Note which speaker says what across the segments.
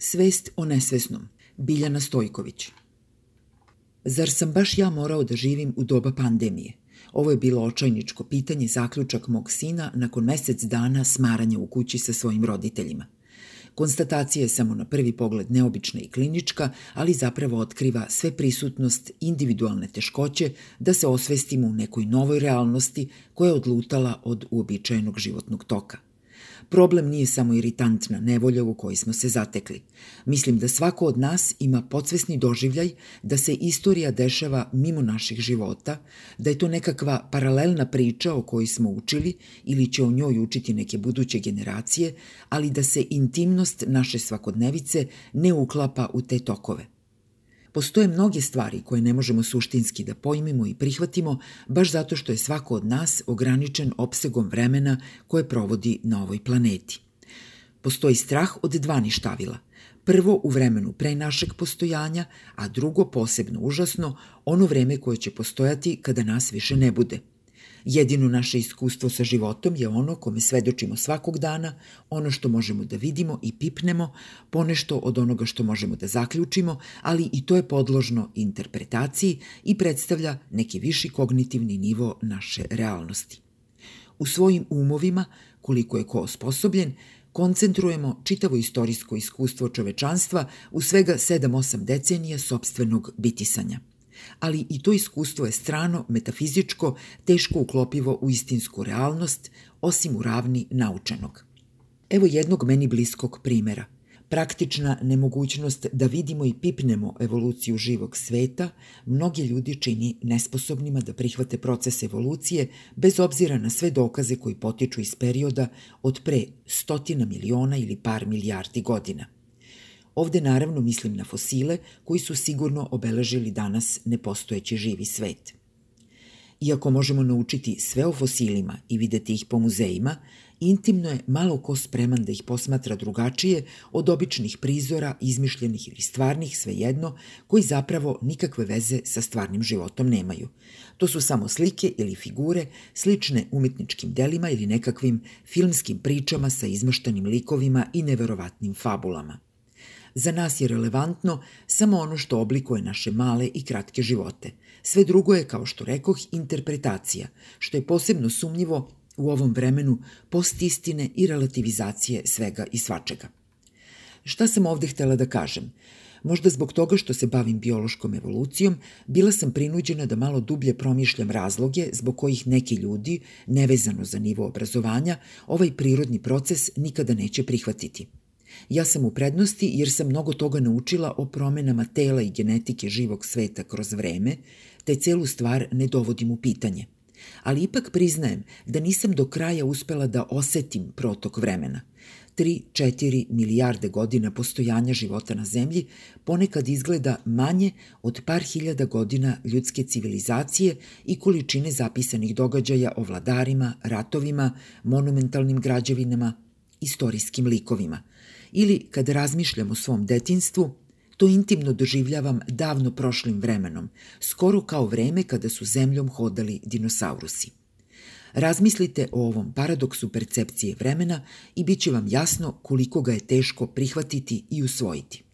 Speaker 1: Svest o nesvesnom. Biljana Stojković. Zar sam baš ja morao da živim u doba pandemije? Ovo je bilo očajničko pitanje zaključak mog sina nakon mesec dana smaranja u kući sa svojim roditeljima. Konstatacija je samo na prvi pogled neobična i klinička, ali zapravo otkriva sve prisutnost individualne teškoće da se osvestimo u nekoj novoj realnosti koja je odlutala od uobičajenog životnog toka. Problem nije samo iritantna nevolja u kojoj smo se zatekli. Mislim da svako od nas ima podsvesni doživljaj da se istorija dešava mimo naših života, da je to nekakva paralelna priča o kojoj smo učili ili će o njoj učiti neke buduće generacije, ali da se intimnost naše svakodnevice ne uklapa u te tokove. Postoje mnoge stvari koje ne možemo suštinski da pojmimo i prihvatimo baš zato što je svako od nas ograničen opsegom vremena koje provodi na ovoj planeti. Postoji strah od dva ništavila. Prvo u vremenu pre našeg postojanja, a drugo posebno užasno, ono vreme koje će postojati kada nas više ne bude – Jedino naše iskustvo sa životom je ono kome svedočimo svakog dana, ono što možemo da vidimo i pipnemo, ponešto od onoga što možemo da zaključimo, ali i to je podložno interpretaciji i predstavlja neki viši kognitivni nivo naše realnosti. U svojim umovima, koliko je ko osposobljen, koncentrujemo čitavo istorijsko iskustvo čovečanstva u svega 7-8 decenija sobstvenog bitisanja – ali i to iskustvo je strano, metafizičko, teško uklopivo u istinsku realnost, osim u ravni naučenog. Evo jednog meni bliskog primera. Praktična nemogućnost da vidimo i pipnemo evoluciju živog sveta mnogi ljudi čini nesposobnima da prihvate proces evolucije bez obzira na sve dokaze koji potiču iz perioda od pre stotina miliona ili par milijardi godina – Ovde naravno mislim na fosile koji su sigurno obeležili danas nepostojeći živi svet. Iako možemo naučiti sve o fosilima i videti ih po muzejima, intimno je malo ko spreman da ih posmatra drugačije od običnih prizora, izmišljenih ili stvarnih, svejedno, koji zapravo nikakve veze sa stvarnim životom nemaju. To su samo slike ili figure, slične umetničkim delima ili nekakvim filmskim pričama sa izmaštanim likovima i neverovatnim fabulama. Za nas je relevantno samo ono što oblikuje naše male i kratke živote. Sve drugo je, kao što rekoh, interpretacija, što je posebno sumnjivo u ovom vremenu postistine i relativizacije svega i svačega. Šta sam ovde htela da kažem? Možda zbog toga što se bavim biološkom evolucijom, bila sam prinuđena da malo dublje promišljam razloge zbog kojih neki ljudi, nevezano za nivo obrazovanja, ovaj prirodni proces nikada neće prihvatiti – Ja sam u prednosti jer sam mnogo toga naučila o promenama tela i genetike živog sveta kroz vreme, te celu stvar ne dovodim u pitanje. Ali ipak priznajem da nisam do kraja uspela da osetim protok vremena. 3-4 milijarde godina postojanja života na Zemlji ponekad izgleda manje od par hiljada godina ljudske civilizacije i količine zapisanih događaja o vladarima, ratovima, monumentalnim građevinama, istorijskim likovima – ili kad razmišljam o svom detinstvu, to intimno doživljavam davno prošlim vremenom, skoro kao vreme kada su zemljom hodali dinosaurusi. Razmislite o ovom paradoksu percepcije vremena i bit će vam jasno koliko ga je teško prihvatiti i usvojiti.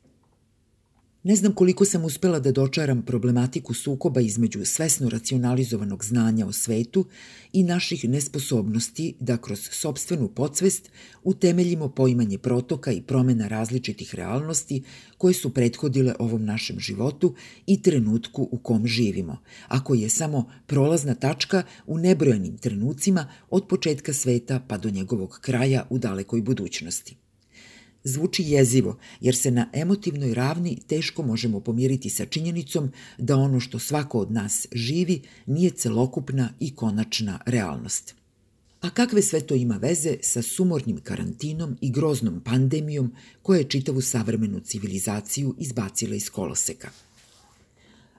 Speaker 1: Ne znam koliko sam uspela da dočaram problematiku sukoba između svesno racionalizovanog znanja o svetu i naših nesposobnosti da kroz sobstvenu podsvest utemeljimo poimanje protoka i promena različitih realnosti koje su prethodile ovom našem životu i trenutku u kom živimo, a koji je samo prolazna tačka u nebrojanim trenucima od početka sveta pa do njegovog kraja u dalekoj budućnosti. Zvuči jezivo, jer se na emotivnoj ravni teško možemo pomiriti sa činjenicom da ono što svako od nas živi nije celokupna i konačna realnost. A kakve sve to ima veze sa sumornim karantinom i groznom pandemijom koja je čitavu savremenu civilizaciju izbacila iz koloseka?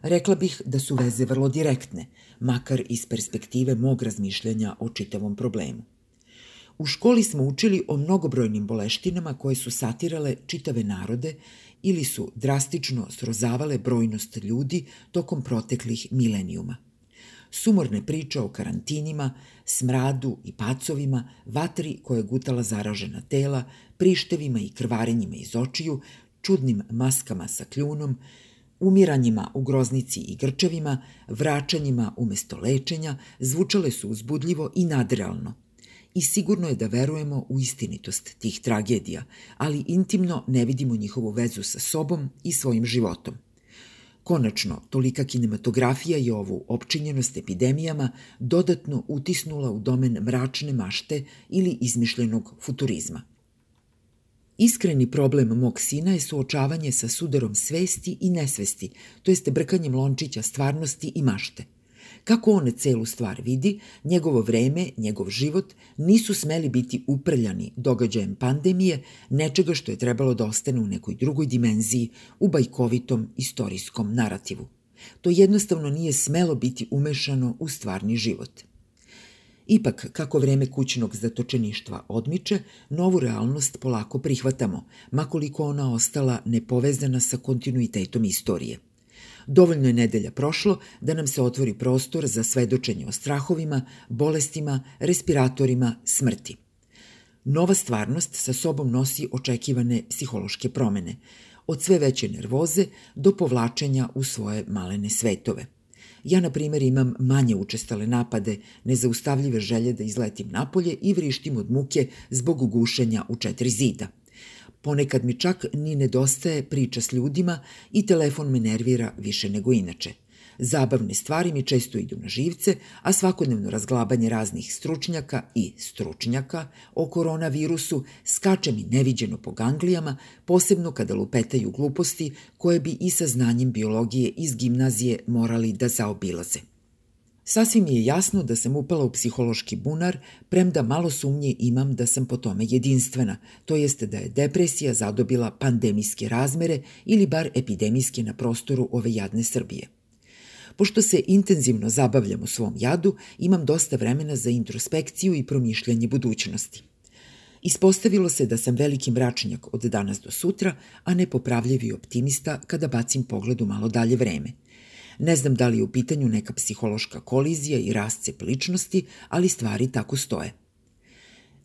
Speaker 1: Rekla bih da su veze vrlo direktne, makar iz perspektive mog razmišljanja o čitavom problemu. U školi smo učili o mnogobrojnim boleštinama koje su satirale čitave narode ili su drastično srozavale brojnost ljudi tokom proteklih milenijuma. Sumorne priče o karantinima, smradu i pacovima, vatri koje je gutala zaražena tela, prištevima i krvarenjima iz očiju, čudnim maskama sa kljunom, umiranjima u groznici i grčevima, vraćanjima umesto lečenja, zvučale su uzbudljivo i nadrealno. I sigurno je da verujemo u istinitost tih tragedija, ali intimno ne vidimo njihovu vezu sa sobom i svojim životom. Konačno, tolika kinematografija je ovu opčinjenost epidemijama dodatno utisnula u domen mračne mašte ili izmišljenog futurizma – Iskreni problem mog sina je suočavanje sa sudarom svesti i nesvesti, to jeste brkanjem lončića stvarnosti i mašte. Kako on celu stvar vidi, njegovo vreme, njegov život nisu smeli biti uprljani događajem pandemije, nečega što je trebalo da ostane u nekoj drugoj dimenziji, u bajkovitom istorijskom narativu. To jednostavno nije smelo biti umešano u stvarni život – Ipak, kako vreme kućnog zatočeništva odmiče, novu realnost polako prihvatamo, makoliko ona ostala nepovezana sa kontinuitetom istorije. Dovoljno je nedelja prošlo da nam se otvori prostor za svedočenje o strahovima, bolestima, respiratorima, smrti. Nova stvarnost sa sobom nosi očekivane psihološke promene, od sve veće nervoze do povlačenja u svoje malene svetove – Ja, na primer, imam manje učestale napade, nezaustavljive želje da izletim napolje i vrištim od muke zbog gušenja u četiri zida. Ponekad mi čak ni nedostaje priča s ljudima i telefon me nervira više nego inače – Zabavne stvari mi često idu na živce, a svakodnevno razglabanje raznih stručnjaka i stručnjaka o koronavirusu skače mi neviđeno po ganglijama, posebno kada lupetaju gluposti koje bi i sa znanjem biologije iz gimnazije morali da zaobilaze. Sasvim je jasno da sam upala u psihološki bunar, premda malo sumnje imam da sam po tome jedinstvena, to jeste da je depresija zadobila pandemijske razmere ili bar epidemijske na prostoru ove jadne Srbije. Pošto se intenzivno zabavljam u svom jadu, imam dosta vremena za introspekciju i promišljanje budućnosti. Ispostavilo se da sam veliki mračnjak od danas do sutra, a nepopravljivi optimista kada bacim pogled u malo dalje vreme. Ne znam da li je u pitanju neka psihološka kolizija i rascep ličnosti, ali stvari tako stoje.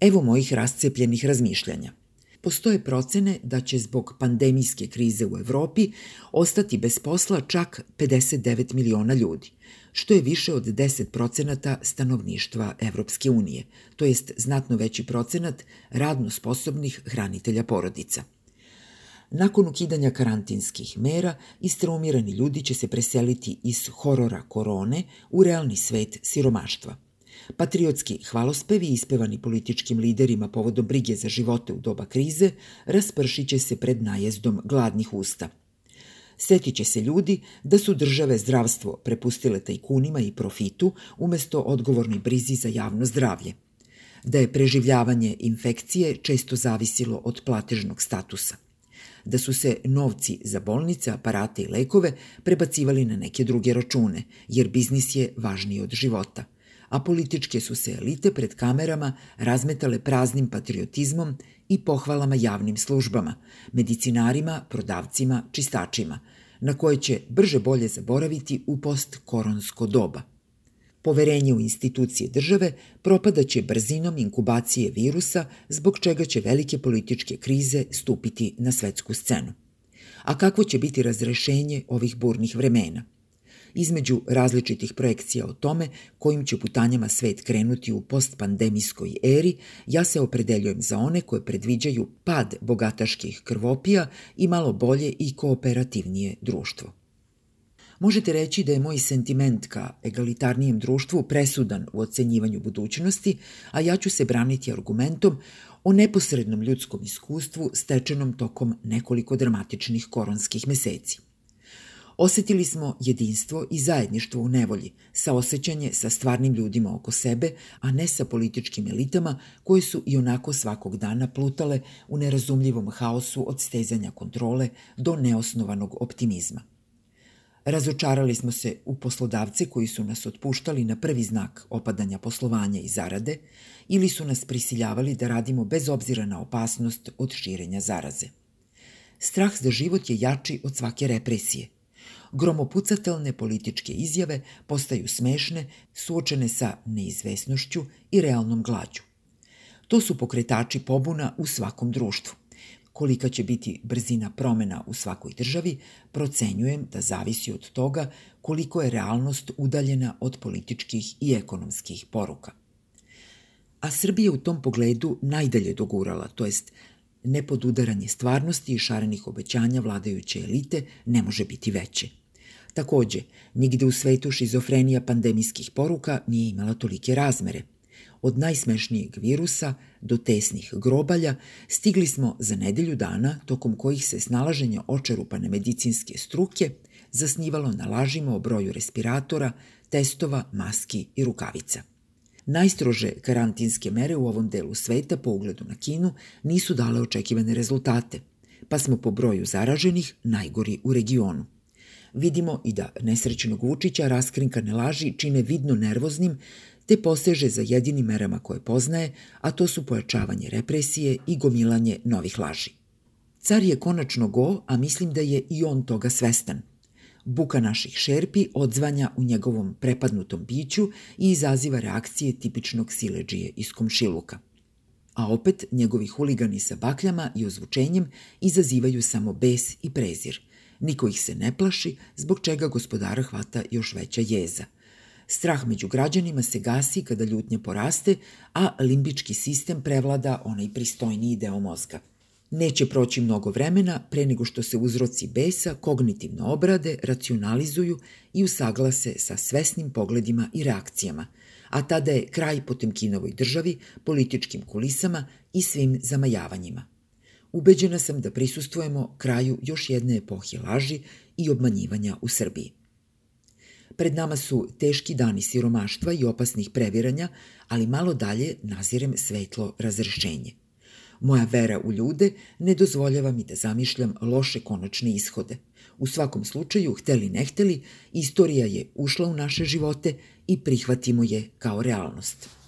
Speaker 1: Evo mojih rascepljenih razmišljanja postoje procene da će zbog pandemijske krize u Evropi ostati bez posla čak 59 miliona ljudi, što je više od 10 procenata stanovništva Evropske unije, to jest znatno veći procenat radno sposobnih hranitelja porodica. Nakon ukidanja karantinskih mera, istraumirani ljudi će se preseliti iz horora korone u realni svet siromaštva – Patriotski hvalospevi ispevani političkim liderima povodom brige za živote u doba krize raspršiće se pred najezdom gladnih usta. Setiće se ljudi da su države zdravstvo prepustile tajkunima i profitu umesto odgovorni brizi za javno zdravlje. Da je preživljavanje infekcije često zavisilo od platežnog statusa da su se novci za bolnice, aparate i lekove prebacivali na neke druge račune, jer biznis je važniji od života – a političke su se elite pred kamerama razmetale praznim patriotizmom i pohvalama javnim službama, medicinarima, prodavcima, čistačima, na koje će brže bolje zaboraviti u postkoronsko doba. Poverenje u institucije države propadaće brzinom inkubacije virusa, zbog čega će velike političke krize stupiti na svetsku scenu. A kakvo će biti razrešenje ovih burnih vremena – između različitih projekcija o tome kojim će putanjama svet krenuti u postpandemijskoj eri, ja se opredeljujem za one koje predviđaju pad bogataških krvopija i malo bolje i kooperativnije društvo. Možete reći da je moj sentiment ka egalitarnijem društvu presudan u ocenjivanju budućnosti, a ja ću se braniti argumentom o neposrednom ljudskom iskustvu stečenom tokom nekoliko dramatičnih koronskih meseci. Osetili smo jedinstvo i zajedništvo u nevolji, saosećanje sa stvarnim ljudima oko sebe, a ne sa političkim elitama koje su i onako svakog dana plutale u nerazumljivom haosu od stezanja kontrole do neosnovanog optimizma. Razočarali smo se u poslodavce koji su nas otpuštali na prvi znak opadanja poslovanja i zarade ili su nas prisiljavali da radimo bez obzira na opasnost od širenja zaraze. Strah za život je jači od svake represije – gromopucatelne političke izjave postaju smešne, suočene sa neizvesnošću i realnom glađu. To su pokretači pobuna u svakom društvu. Kolika će biti brzina promena u svakoj državi, procenjujem da zavisi od toga koliko je realnost udaljena od političkih i ekonomskih poruka. A Srbija u tom pogledu najdalje dogurala, to jest nepodudaranje stvarnosti i šarenih obećanja vladajuće elite ne može biti veće. Takođe, nigde u svetu šizofrenija pandemijskih poruka nije imala tolike razmere – Od najsmešnijeg virusa do tesnih grobalja stigli smo za nedelju dana tokom kojih se snalaženje očerupane medicinske struke zasnivalo na lažima o broju respiratora, testova, maski i rukavica. Najstrože karantinske mere u ovom delu sveta po ugledu na Kinu nisu dale očekivane rezultate, pa smo po broju zaraženih najgori u regionu. Vidimo i da nesrećenog Vučića raskrinkane laži čine vidno nervoznim te poseže za jedinim merama koje poznaje, a to su pojačavanje represije i gomilanje novih laži. Car je konačno go, a mislim da je i on toga svestan. Buka naših šerpi odzvanja u njegovom prepadnutom biću i izaziva reakcije tipičnog sileđije iz komšiluka. A opet, njegovi huligani sa bakljama i ozvučenjem izazivaju samo bes i prezir. Niko ih se ne plaši, zbog čega gospodara hvata još veća jeza – Strah među građanima se gasi kada ljutnja poraste, a limbički sistem prevlada onaj pristojniji deo mozga. Neće proći mnogo vremena pre nego što se uzroci besa kognitivno obrade, racionalizuju i usaglase sa svesnim pogledima i reakcijama, a tada je kraj Potemkinovoj državi, političkim kulisama i svim zamajavanjima. Ubeđena sam da prisustujemo kraju još jedne epohe laži i obmanjivanja u Srbiji. Pred nama su teški dani siromaštva i opasnih previranja, ali malo dalje nazirem svetlo razrešenje. Moja vera u ljude ne dozvoljava mi da zamišljam loše konačne ishode. U svakom slučaju, hteli ne hteli, istorija je ušla u naše živote i prihvatimo je kao realnost.